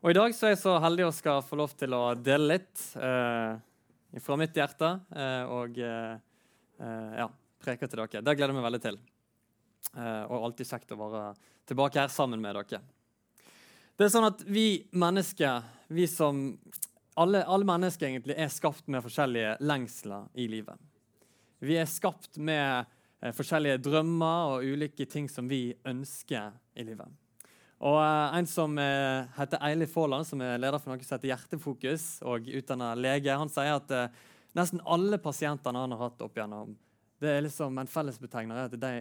Og I dag så er jeg så heldig å skal få lov til å dele litt eh, fra mitt hjerte eh, og eh, eh, ja, preke til dere. Det gleder jeg meg veldig til. Eh, og alltid kjekt å være tilbake her sammen med dere. Det er sånn at Vi mennesker, vi som alle, alle mennesker egentlig er skapt med forskjellige lengsler i livet. Vi er skapt med eh, forskjellige drømmer og ulike ting som vi ønsker i livet. Og eh, En som eh, heter Eilif Faaland, som er leder for noe som heter Hjertefokus, og utdanna lege, han sier at eh, nesten alle pasientene han har hatt opp igjennom, det er liksom en fellesbetegner at de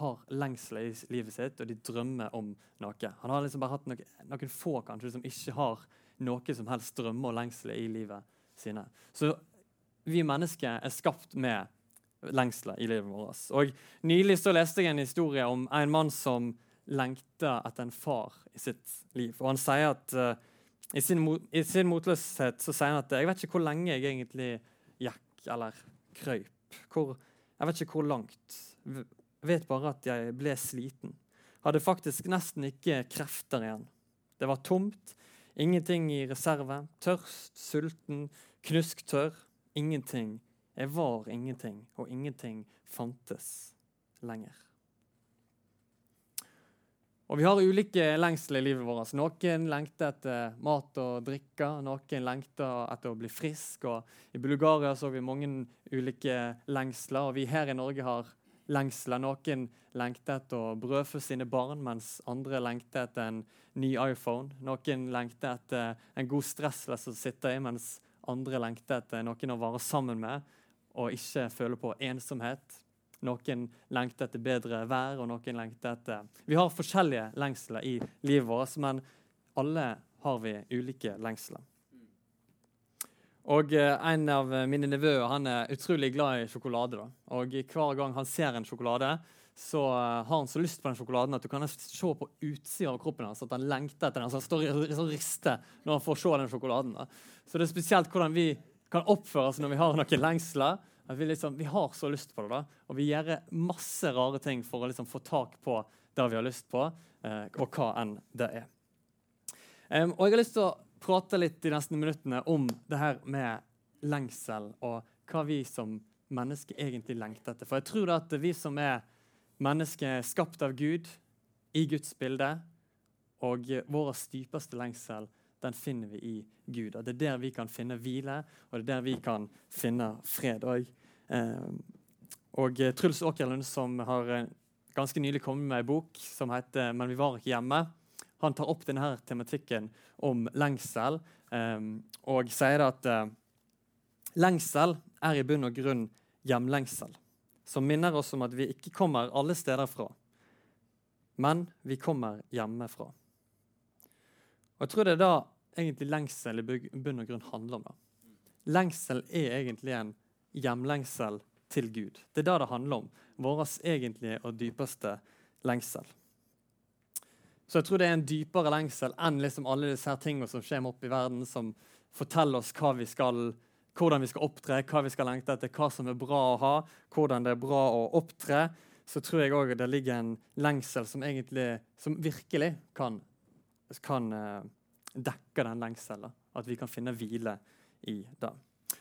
har lengsel i livet sitt, og de drømmer om noe. Han har liksom bare hatt noen, noen få kanskje som ikke har noe som helst drømmer og lengsel i livet sine. Så vi mennesker er skapt med lengsler i livet vårt. Og Nylig så leste jeg en historie om en mann som lengter etter en far i sitt liv. Og han sier at uh, i, sin i, sin motløshet så sier han at jeg vet ikke hvor lenge jeg egentlig gikk eller krøyp. Hvor, jeg vet ikke hvor langt. Jeg vet bare at jeg ble sliten. Hadde faktisk nesten ikke krefter igjen. Det var tomt, Ingenting i reserve. Tørst, sulten, knusktørr. Ingenting. Jeg var ingenting, og ingenting fantes lenger. Og Vi har ulike lengsler i livet vårt. Noen lengter etter mat og drikke. Noen lengter etter å bli frisk. Og I Bulgaria så vi mange ulike lengsler. og Vi her i Norge har lengsler. Noen lengter etter å brødfø sine barn, mens andre lengter etter en ny iPhone. Noen lengter etter en god stressless å sitte i, mens andre lengter etter noen å være sammen med og ikke føle på ensomhet. Noen lengter etter bedre vær, og noen lengter etter Vi har forskjellige lengsler i livet vårt, men alle har vi ulike lengsler. Og eh, En av mine nevøer han er utrolig glad i sjokolade. da. Og Hver gang han ser en sjokolade, så uh, har han så lyst på den sjokoladen at du kan se på utsida av kroppen hans at han lengter etter den. så Han står og rister når han får se den sjokoladen. da. Så det er spesielt hvordan vi kan oppføre oss når vi har noen lengsler. At vi, liksom, vi har så lyst på det, da. Og vi gjør masse rare ting for å liksom få tak på det vi har lyst på, eh, og hva enn det er. Um, og jeg har lyst til å prate litt de neste minuttene om det her med lengsel og hva vi som mennesker egentlig lengter etter. For jeg tror da at vi som er mennesker skapt av Gud, i Guds bilde, og vår dypeste lengsel, den finner vi i Gud. Og Det er der vi kan finne hvile, og det er der vi kan finne fred Og Eh, og Truls Åkerlund, som har eh, ganske nylig kommet med ei bok som heter 'Men vi var ikke hjemme', han tar opp denne tematikken om lengsel og sier at lengsel er i bunn og grunn hjemlengsel, som minner oss om at vi ikke kommer alle steder fra, men vi kommer hjemmefra. Og Jeg tror det er da egentlig lengsel i bunn og grunn handler om. Lengsel er egentlig en hjemlengsel til Gud. Det er det det handler om. Vår egentlige og dypeste lengsel. Så jeg tror det er en dypere lengsel enn liksom alle disse her tingene som skjer opp i verden, som forteller oss hva vi skal, hvordan vi skal opptre, hva vi skal lengte etter, hva som er bra å ha, hvordan det er bra å opptre. Så tror jeg òg det ligger en lengsel som egentlig, som virkelig kan, kan uh, dekke den lengselen. At vi kan finne hvile i det.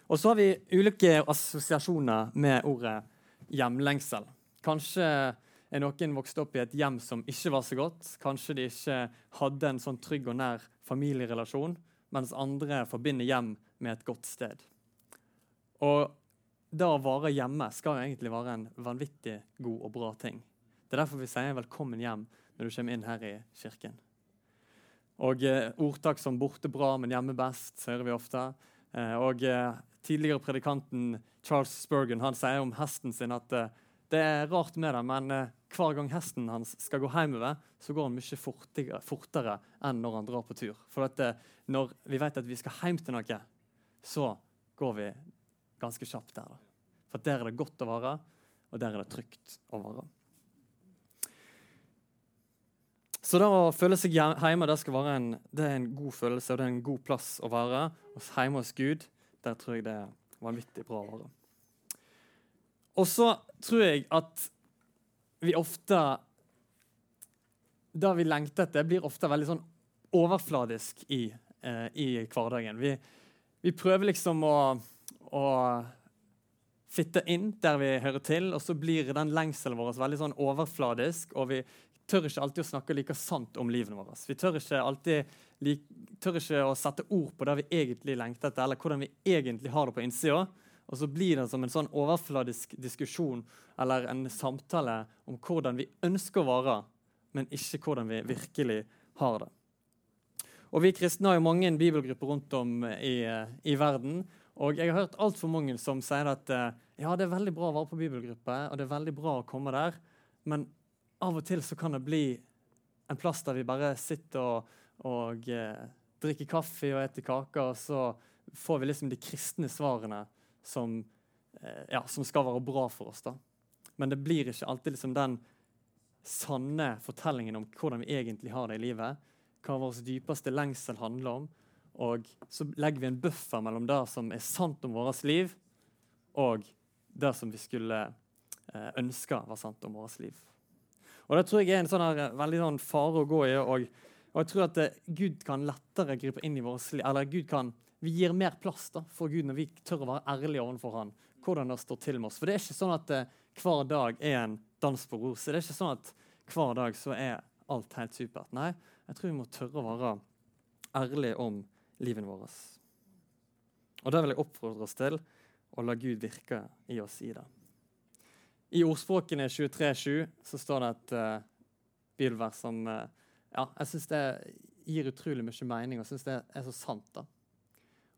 Og så har vi ulike assosiasjoner med ordet hjemlengsel. Kanskje er noen vokst opp i et hjem som ikke var så godt. Kanskje de ikke hadde en sånn trygg og nær familierelasjon, mens andre forbinder hjem med et godt sted. Og det å være hjemme skal egentlig være en vanvittig god og bra ting. Det er derfor vi sier 'velkommen hjem' når du kommer inn her i kirken. Og eh, Ordtak som 'borte bra, men hjemme best' hører vi ofte. Eh, og eh, Tidligere predikanten Charles Spurgeon han sier om hesten sin at eh, det er rart med det, men eh, hver gang hesten hans skal gå hjemover, så går han mye fortere, fortere, enn når han drar på tur. For at eh, når vi vet at vi skal hjem til noe, så går vi ganske kjapt der. Da. For der er det godt å være, og der er det trygt å være. Så det å føle seg hjemme det være en, det er en god følelse og det er en god plass å være. Hjemme hos Gud der tror jeg det er vanvittig bra å være. Og så tror jeg at vi ofte Det vi lengter etter, blir ofte veldig sånn overfladisk i, eh, i hverdagen. Vi, vi, prøver liksom å, å fitte inn der vi hører til, og så blir den lengselen vår veldig sånn overfladisk. og vi tør ikke alltid å snakke like sant om livene våre. Vi tør ikke alltid tør ikke å sette ord på det vi egentlig lengter etter, eller hvordan vi egentlig har det på innsida. Og så blir det som en sånn overfladisk diskusjon eller en samtale om hvordan vi ønsker å være, men ikke hvordan vi virkelig har det. Og Vi kristne har jo mange bibelgrupper rundt om i, i verden. Og jeg har hørt altfor mange som sier at eh, ja, det er veldig bra å være på bibelgruppe, og det er veldig bra å komme der, men av og til så kan det bli en plass der vi bare sitter og, og eh, drikker kaffe og spiser kaker, så får vi liksom de kristne svarene som, eh, ja, som, skal være bra for oss. da. Men det blir ikke alltid liksom den sanne fortellingen om hvordan vi egentlig har det i livet. Hva vår dypeste lengsel handler om. Og så legger vi en buffer mellom det som er sant om vårt liv, og det som vi skulle eh, ønske var sant om vårt liv. Og Det tror jeg er en sånn her, veldig sånn fare å gå i. Og, og jeg tror at eh, Gud kan lettere gripe inn i vårt liv. Eller Gud kan, Vi gir mer plass da, for Gud når vi tør å være ærlige overfor Han, hvordan det står til med oss. For det er ikke sånn at uh, hver dag er en dans på roser. Det er ikke sånn at hver dag så er alt helt supert. Nei, jeg tror vi må tørre å være ærlige om livet vårt. Og det vil jeg oppfordre oss til, å la Gud virke i oss i det. I ordspråkene 23.7 så står det et uh, bibelvers som uh, ja, jeg syns det gir utrolig mye mening, og syns det er så sant. da.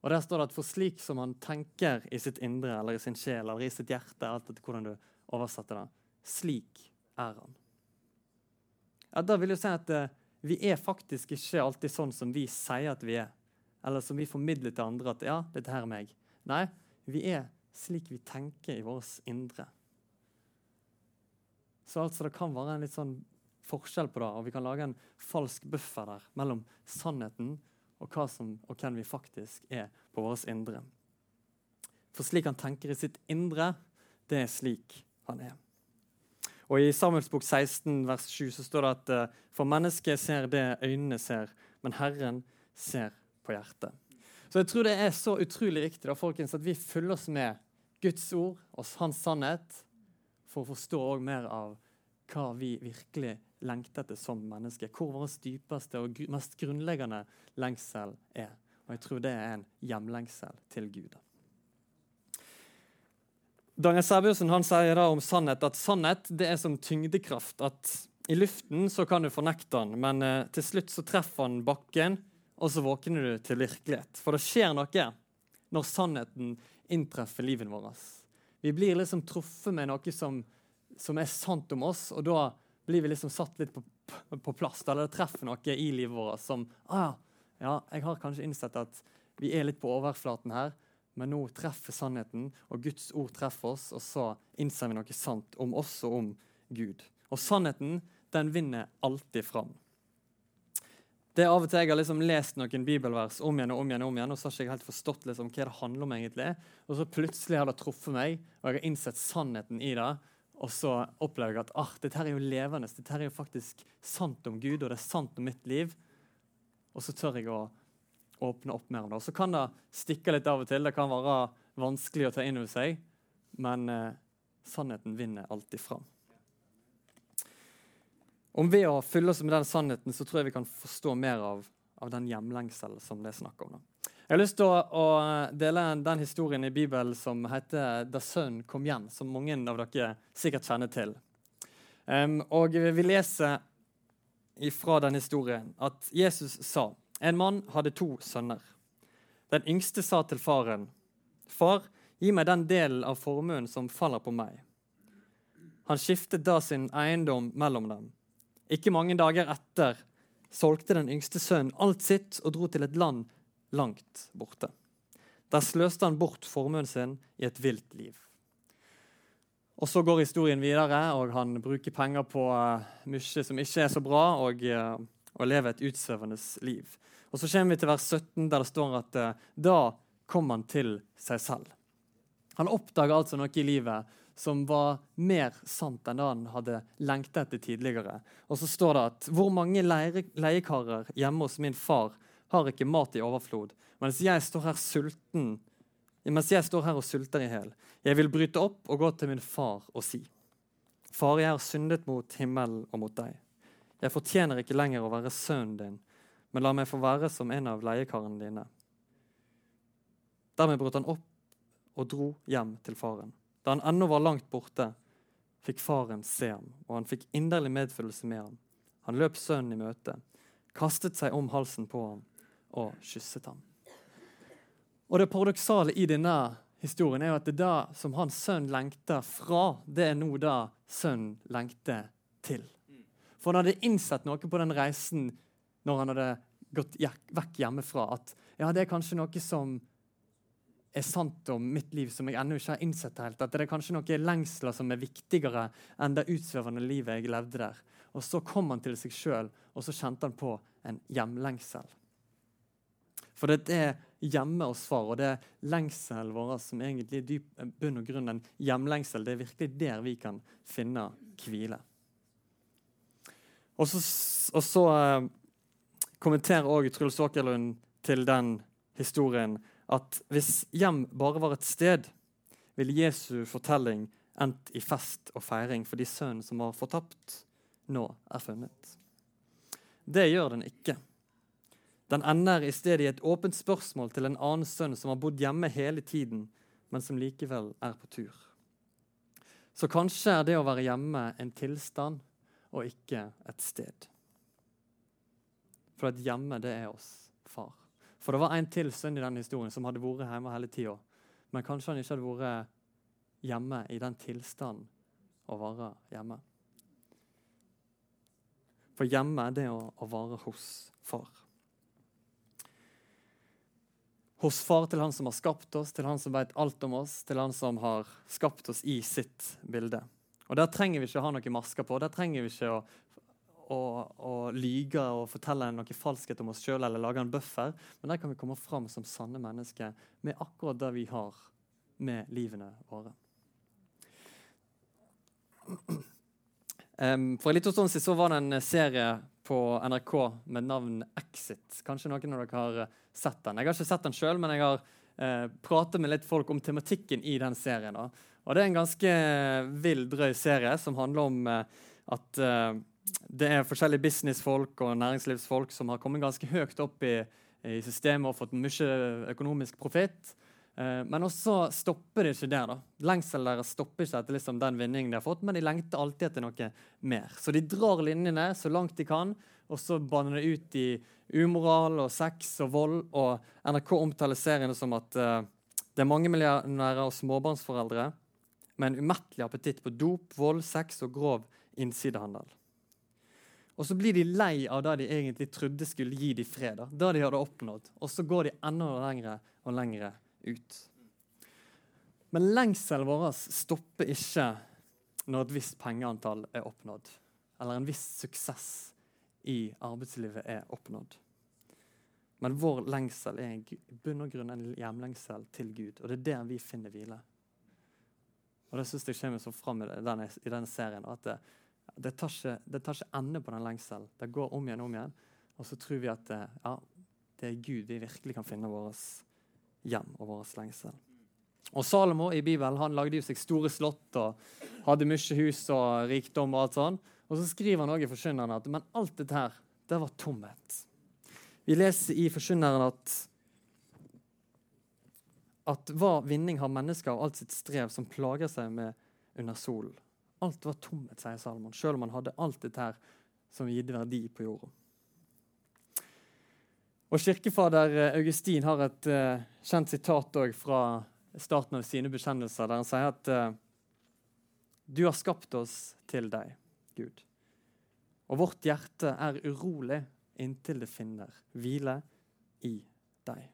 Og Der står det at for slik som han tenker i sitt indre eller i sin sjel eller i sitt hjerte, alt etter hvordan du oversetter det, slik er han. Ja, Da vil jeg si at uh, vi er faktisk ikke alltid sånn som vi sier at vi er. Eller som vi formidler til andre at ja, dette her er meg. Nei, vi er slik vi tenker i vårt indre. Så altså det kan være en litt sånn forskjell på det, og vi kan lage en falsk buffer der mellom sannheten og hva som, og hvem vi faktisk er på vårt indre. For slik han tenker i sitt indre, det er slik han er. Og I Samuels bok 16 vers 7 så står det at eh, for mennesket ser det øynene ser, men Herren ser på hjertet. Så jeg tror det er så utrolig viktig da, folkens, at vi følger oss med Guds ord og hans sannhet for å forstå mer av hva vi virkelig lengter etter som menneske. Hvor vår dypeste og mest grunnleggende lengsel er. Og jeg tror det er en hjemlengsel til Gud. Daniel Sæbjørnsen han sier da om sannhet at sannhet det er som tyngdekraft. At i luften så kan du fornekte den, men eh, til slutt så treffer han bakken, og så våkner du til virkelighet. For det skjer noe når sannheten inntreffer livet vårt. Vi blir liksom truffet med noe som, som, er sant om oss, og da blir vi liksom satt litt på, på plass. Eller det treffer noe i livet vårt som ah, ja, jeg har kanskje innsett at vi er litt på overflaten her, men nå treffer sannheten, og Guds ord treffer oss, og så innser vi noe sant om oss og om Gud. Og sannheten, den vinner alltid fram. Det er av og til jeg har liksom lest noen bibelvers om igjen og om igjen, og om igjen, og så har ikke jeg helt forstått liksom hva det handler om. egentlig. Og så plutselig har det truffet meg, og jeg har innsett sannheten i det. Og så opplever jeg at ah, dette her er jo levende, dette her er jo faktisk sant om Gud, og det er sant om mitt liv. Og så tør jeg å åpne opp mer om det. Og så kan det stikke litt av og til. Det kan være vanskelig å ta inn over seg, men eh, sannheten vinner alltid fram. Om ved å fylle oss med den sannheten, så tror jeg vi kan forstå mer av, av den hjemlengsel som det er snakk om. Da. Jeg har lyst til å, dele den historien i Bibelen som heter 'Da sønnen kom hjem', som mange av dere sikkert kjenner til. Um, og Vi leser fra den historien at Jesus sa en mann hadde to sønner. Den yngste sa til faren, 'Far, gi meg den delen av formuen som faller på meg.' Han skiftet da sin eiendom mellom dem. Ikke mange dager etter solgte den yngste sønnen alt sitt og dro til et land langt borte. Der sløste han bort formuen sin i et vilt liv. Og Så går historien videre, og han bruker penger på uh, mye som ikke er så bra, og, uh, og lever et utsvevende liv. Og Så kommer vi til vers 17, der det står at uh, da kom han til seg selv. Han oppdaga altså noe i livet som var mer sant enn det han hadde lengtet etter tidligere. Og så står det at hvor mange leire, leiekarer hjemme hos min far har ikke mat i overflod, mens jeg står her sulten, mens jeg står her og sulter i hjel. Jeg vil bryte opp og gå til min far og si:" Far, jeg har syndet mot himmelen og mot deg. Jeg fortjener ikke lenger å være sønnen din, men la meg få være som en av leiekarene dine. Dermed brøt han opp og dro hjem til faren. Da han ennå var langt borte, fikk faren se ham, og han fikk inderlig medfølelse med ham. Han løp sønnen i møte, kastet seg om halsen på ham og kysset ham. Og Det paradoksale i denne historien er jo at det er da som hans sønn lengter fra, det er nå da sønnen lengter til. For han hadde innsett noe på den reisen når han hadde gått vekk hjemmefra, at ja, det er kanskje noe som er sant om mitt liv som jeg ennå ikke har innsett helt. At det er kanskje noen lengsler som er viktigere enn det utsvevende livet jeg levde der. Og så kom han til seg sjøl, og så kjente han på en hjemlengsel. For det er hjemme og svar, og det er lengselen vår som egentlig er dyp bunn og grunn en hjemlengsel. Det er virkelig der vi kan finne hvile. Og så, og så eh, kommenterer òg Truls Åkerlund til den historien at hvis hjem bare var et sted, ville Jesu fortelling endt i fest og feiring fordi sønnen som var fortapt, nå er funnet. Det gjør den ikke. Den ender i stedet i et åpent spørsmål til en annen sønn som har bodd hjemme hele tiden, men som likevel er på tur. Så kanskje er det å være hjemme en tilstand og ikke et sted. For et hjemme, det er oss far. For det var en til sønn i den historien som hadde vært hjemme hele tida. Men kanskje han ikke hadde vært hjemme i den tilstanden å være hjemme. For hjemme er det å, å være hos far. Hos far til han som har skapt oss, til han som vet alt om oss, til han som har skapt oss i sitt bilde. Og Der trenger vi ikke å ha noen masker på. Der trenger vi ikke å å, å lyge og fortelle noe falskhet om oss sjøl eller lage en buffer. Men der kan vi komme fram som sanne mennesker med akkurat det vi har med livene våre. Um, for en liten stund siden så var det en serie på NRK med navn Exit. Kanskje noen av dere har sett den. Jeg har ikke sett den sjøl, men jeg har eh, pratet med litt folk om tematikken i den serien. Da. Og Det er en ganske vill, drøy serie som handler om eh, at eh, det er forskjellige businessfolk og næringslivsfolk som har kommet ganske høyt opp i, i systemet og fått mye økonomisk profitt. Eh, men også stopper det ikke der. da. Lengselen deres stopper ikke etter liksom den vinningen de har fått, men de lengter alltid etter noe mer. Så de drar linjene så langt de kan, og så baner det ut i umoral og sex og vold. Og NRK omtaler seriene som at uh, det er mange millionærer og småbarnsforeldre med en umettelig appetitt på dop, vold, sex og grov innsidehandel. Og så blir de lei av det de egentlig trodde skulle gi dem fred. Da, de hadde oppnådd. Og så går de enda lengre og lengre ut. Men lengselen vår stopper ikke når et visst pengeantall er oppnådd, eller en viss suksess i arbeidslivet er oppnådd. Men vår lengsel er i bunn og grunn en hjemlengsel til Gud, og det er der vi finner hvile. Og Det synes jeg kommer så fram i denne, i denne serien. at det, det tar, ikke, det tar ikke ende på den lengselen. Det går om igjen og om igjen. Og så tror vi at eh, ja, det er Gud vi virkelig kan finne vårt hjem og vår lengsel. Og Salomo i Bibelen han lagde jo seg store slott og hadde mye hus og rikdom. Og alt sånn. Og så skriver han også i Forkynneren at men alt dette her, det var tomhet. Vi leser i Forkynneren at at hva vinning har mennesker av alt sitt strev som plager seg med under solen. Alt var tomhet, sier Salomon, selv om han hadde alt dette her som gitt verdi på jorda. Og Kirkefader eh, Augustin har et uh, kjent sitat fra starten av sine bekjennelser, der han sier at uh, du har skapt oss til deg, Gud. Og vårt hjerte er urolig inntil det finner hvile i deg.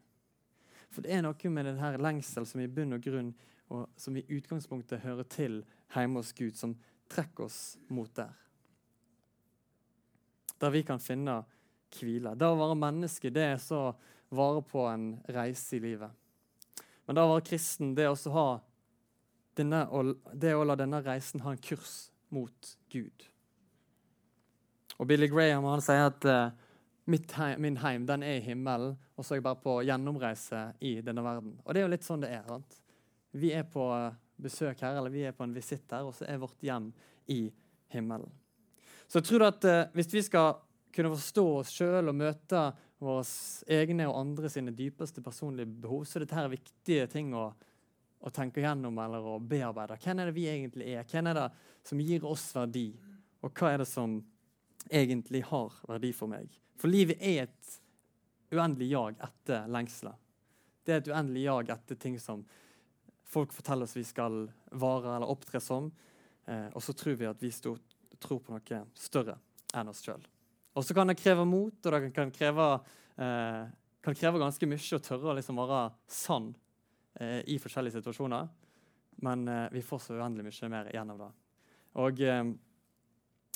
For det er noe med denne lengsel som i bunn og grunn og som i utgangspunktet hører til hjemme hos Gud, som trekker oss mot der. Der vi kan finne hvile. Det å være menneske det er så vare på en reise i livet. Men det å være kristen det er også ha denne, det å la denne reisen ha en kurs mot Gud. Og Billy Graham han sier at uh, heim, min heim den er i himmelen, og så er jeg bare på gjennomreise i denne verden. Og det er jo litt sånn det er. sant? Vi er på besøk her, eller vi er på en visitt her, og så er vårt hjem i himmelen. Så jeg tror at eh, hvis vi skal kunne forstå oss sjøl og møte våre egne og andre sine dypeste personlige behov, så er dette viktige ting å, å tenke gjennom eller å bearbeide. Hvem er det vi egentlig er? Hvem er det som gir oss verdi? Og hva er det som egentlig har verdi for meg? For livet er et uendelig jag etter lengsler. Det er et uendelig jag etter ting som folk forteller oss vi skal vare eller opptre som. Eh, og så tror vi at vi stort, tror på noe større enn oss sjøl. Og så kan det kreve mot, og det kan kreve, eh, kan kreve ganske mye å tørre å liksom være sann eh, i forskjellige situasjoner. Men eh, vi får så uendelig mye mer av det. Og eh,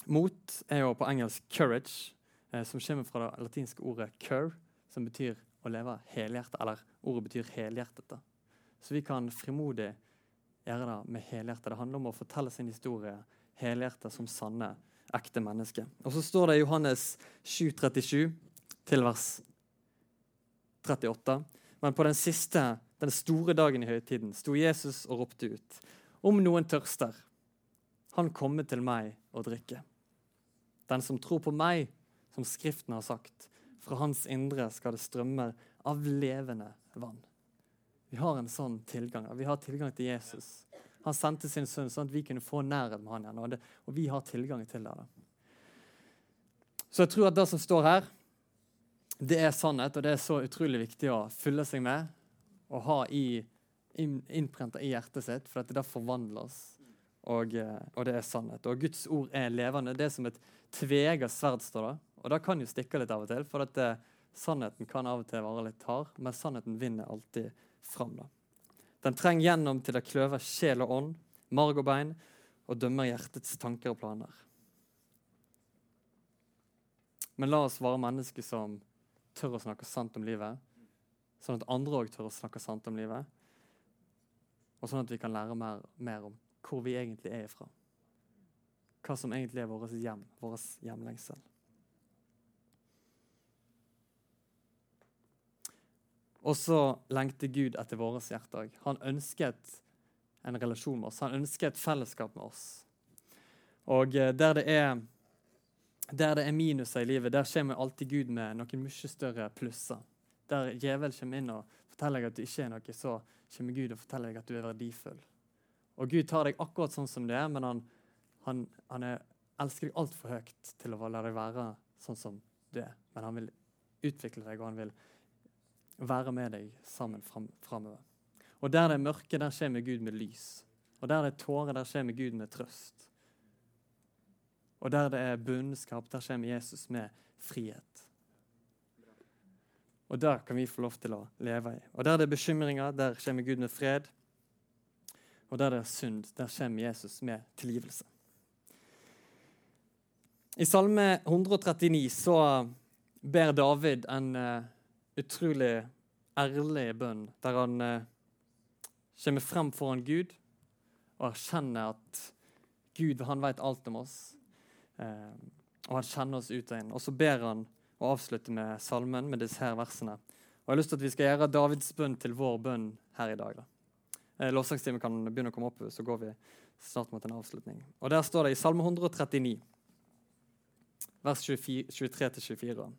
mot er jo på engelsk 'courage', eh, som kommer fra det latinske ordet 'cur', som betyr å leve helhjertet. Eller ordet betyr helhjertet. Så vi kan frimodig gjøre det med helhjertet. Det handler om å fortelle sin historie helhjertet som sanne ekte menneske. Og så står det i Johannes 7,37 til vers 38. Men på den siste, den store dagen i høytiden, sto Jesus og ropte ut. Om noen tørster, han komme til meg og drikke. Den som tror på meg, som Skriften har sagt, fra hans indre skal det strømme av levende vann. Vi har en sånn tilgang. Vi har tilgang til Jesus. Han sendte sin sønn sånn at vi kunne få nærhet med han igjen. Og, det, og vi har tilgang til det. Så jeg tror at det som står her, det er sannhet, og det er så utrolig viktig å fylle seg med og ha i, innprenta i hjertet sitt, for at det forvandles. Og, eh, og, det er sannhet. Og Guds ord er levende. Det er som et tvega sverd, står det. Og det kan jo stikke litt av og til, for at det, sannheten kan av og til være litt hard, men sannheten vinner alltid fram. da. Den trenger gjennom til å kløve sjel og ånd, marg og bein, og dømmer hjertets tanker og planer. Men la oss være mennesker som tør å snakke sant om livet, sånn at andre òg tør å snakke sant om livet, og sånn at vi kan lære mer, mer om hvor vi egentlig er ifra. Hva som egentlig er vårt hjem, vår hjemlengsel. Og så lengter Gud etter vårt hjerte òg. Han ønsket en relasjon med oss. Han ønsker et fellesskap med oss. Og eh, der det er, der det er minuser i livet, der kommer alltid Gud med noen mye større plusser. Der djevelen kommer inn og forteller deg at du ikke er noe, så kommer Gud og forteller deg at du er verdifull. Og Gud tar deg akkurat sånn som du er, men han, han, han er, elsker deg altfor høyt til å la deg være sånn som du er. Men han vil utvikle deg, og han vil være med deg sammen fram, framover. Og der det er mørke, der med Gud med lys. Og der det er tårer, der med Gud med trøst. Og der det er bunnskap, der med Jesus med frihet. Og der kan vi få lov til å leve i. Og der det er bekymringer, der kommer Gud med fred. Og der det er synd, der kommer Jesus med tilgivelse. I Salme 139 så ber David en uh, utrolig ærlig bønn, der han uh, kommer frem foran Gud og erkjenner at Gud han vet alt om oss. uh, og han kjenner oss ut og inn. Og så ber han å avslutte med salmen med disse her versene. Og Jeg har lyst til at vi skal gjøre Davids bønn til vår bønn her i dag. da. Eh, Lovsangstimen kan begynne å komme opp, så går vi snart mot en avslutning. Og Der står det i Salme 139, vers 23-24.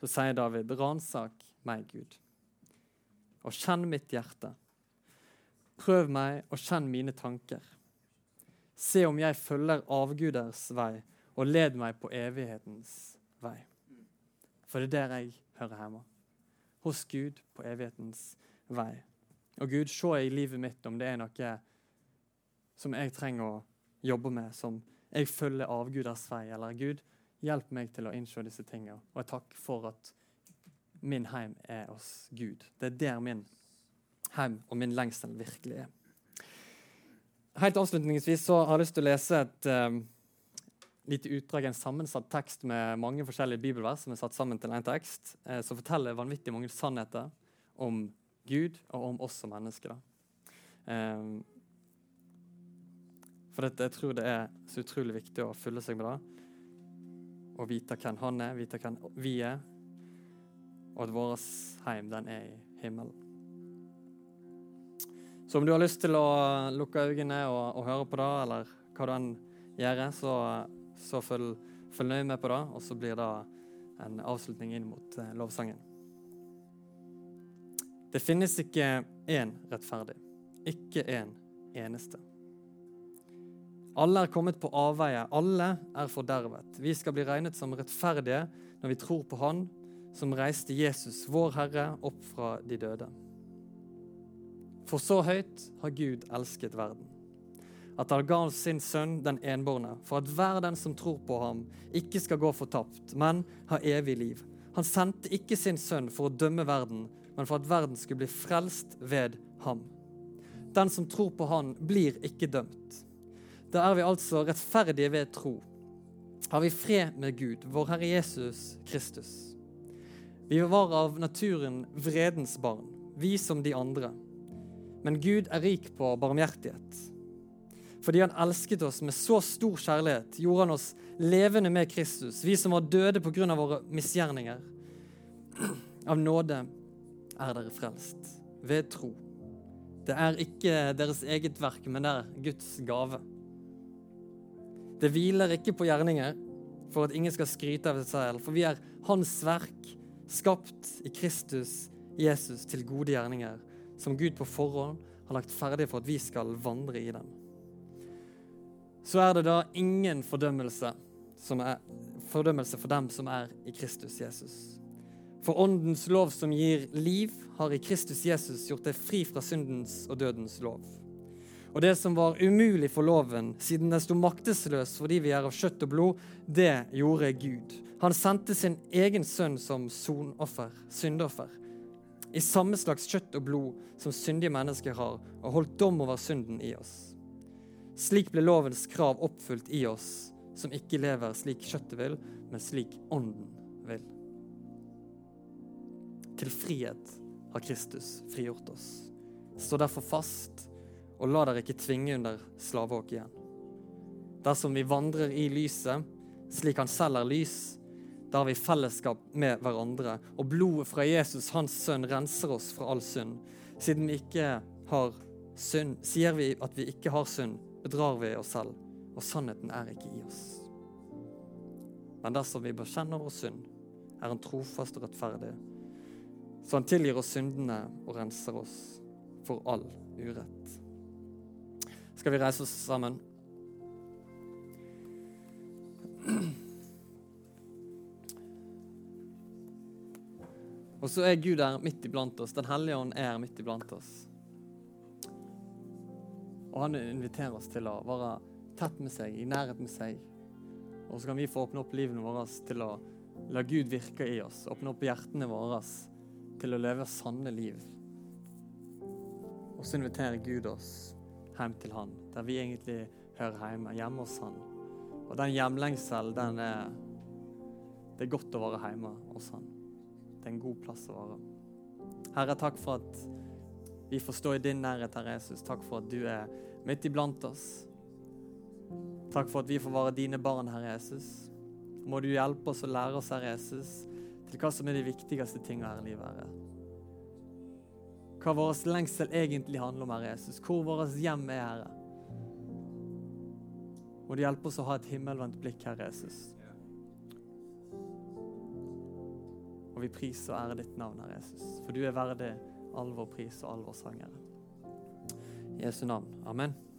Så sier David, ransak meg, Gud, og kjenn mitt hjerte. Prøv meg og kjenn mine tanker. Se om jeg følger avguders vei, og led meg på evighetens vei. For det er der jeg hører hjemme. Hos Gud på evighetens vei. Og Gud, se i livet mitt om det er noe som jeg trenger å jobbe med, som jeg følger avguders vei. Eller Gud, Hjelp meg til å innse disse tingene. Og jeg takker for at min heim er hos Gud. Det er der min heim og min lengsel virkelig er. Helt avslutningsvis så har jeg lyst til å lese et um, lite utdrag, en sammensatt tekst med mange forskjellige bibelvers som er satt sammen til en tekst, eh, som forteller vanvittig mange sannheter om Gud og om oss som mennesker. Eh, For dette, jeg tror det er så utrolig viktig å fylle seg med det. Og vite hvem han er, vite hvem vi er, og at vår heim den er i himmelen. Så om du har lyst til å lukke øynene og, og høre på det, eller hva du enn gjør, så, så følg, følg nøye med på det, og så blir det en avslutning inn mot eh, lovsangen. Det finnes ikke én rettferdig, ikke én eneste. Alle er kommet på avveie, alle er fordervet. Vi skal bli regnet som rettferdige når vi tror på Han som reiste Jesus, vår Herre, opp fra de døde. For så høyt har Gud elsket verden, at han ga sin sønn den enbårne, for at hver den som tror på ham, ikke skal gå fortapt, men ha evig liv. Han sendte ikke sin sønn for å dømme verden, men for at verden skulle bli frelst ved ham. Den som tror på Han, blir ikke dømt. Da er vi altså rettferdige ved tro. Har vi fred med Gud, vår Herre Jesus Kristus. Vi var av naturen vredens barn, vi som de andre. Men Gud er rik på barmhjertighet. Fordi han elsket oss med så stor kjærlighet, gjorde han oss levende med Kristus, vi som var døde pga. våre misgjerninger. Av nåde er dere frelst, ved tro. Det er ikke deres eget verk, men det er Guds gave. Det hviler ikke på gjerninger for at ingen skal skryte av seg selv, for vi er Hans verk, skapt i Kristus Jesus til gode gjerninger, som Gud på forhånd har lagt ferdig for at vi skal vandre i dem. Så er det da ingen fordømmelse, er, fordømmelse for dem som er i Kristus Jesus. For åndens lov som gir liv, har i Kristus Jesus gjort deg fri fra syndens og dødens lov. Og det som var umulig for loven, siden den sto maktesløs fordi vi er av kjøtt og blod, det gjorde Gud. Han sendte sin egen sønn som sonoffer, syndoffer, i samme slags kjøtt og blod som syndige mennesker har, og holdt dom over synden i oss. Slik ble lovens krav oppfylt i oss, som ikke lever slik kjøttet vil, men slik ånden vil. Til frihet har Kristus frigjort oss. Stå derfor fast, og la dere ikke tvinge under slaveåk igjen. Dersom vi vandrer i lyset, slik han selv er lys, da har vi fellesskap med hverandre, og blodet fra Jesus, hans sønn, renser oss fra all synd. Siden vi ikke har synd, sier vi at vi ikke har synd, bedrar vi oss selv, og sannheten er ikke i oss. Men dersom vi bekjenner vår synd, er han trofast og rettferdig så han tilgir oss syndene og renser oss for all urett. Skal vi reise oss sammen? Og så er Gud der midt iblant oss. Den hellige ånd er midt iblant oss. Og han inviterer oss til å være tett med seg, i nærhet med seg. Og så kan vi få åpne opp livene våre til å la Gud virke i oss. Åpne opp hjertene våre til å leve sanne liv. Og så inviterer Gud oss hjem til Han, der vi egentlig hører hjemme, hjemme hos Han. Og den hjemlengsel, den er Det er godt å være hjemme hos Han. Det er en god plass å være. Herre, takk for at vi får stå i din nærhet, Herre Jesus. Takk for at du er midt iblant oss. Takk for at vi får være dine barn, Herre Jesus. Må du hjelpe oss og lære oss, Herre Jesus, til hva som er de viktigste tingene her i livet. Herre. Hva vår lengsel egentlig handler om, Herre Jesus. Hvor vårt hjem er, Herre. Må du hjelpe oss å ha et himmelvendt blikk, Herre Jesus. Og vi priser og ærer ditt navn, Herre Jesus. For du er verdig all vår pris og all vår sang, Herre. I Jesu navn. Amen.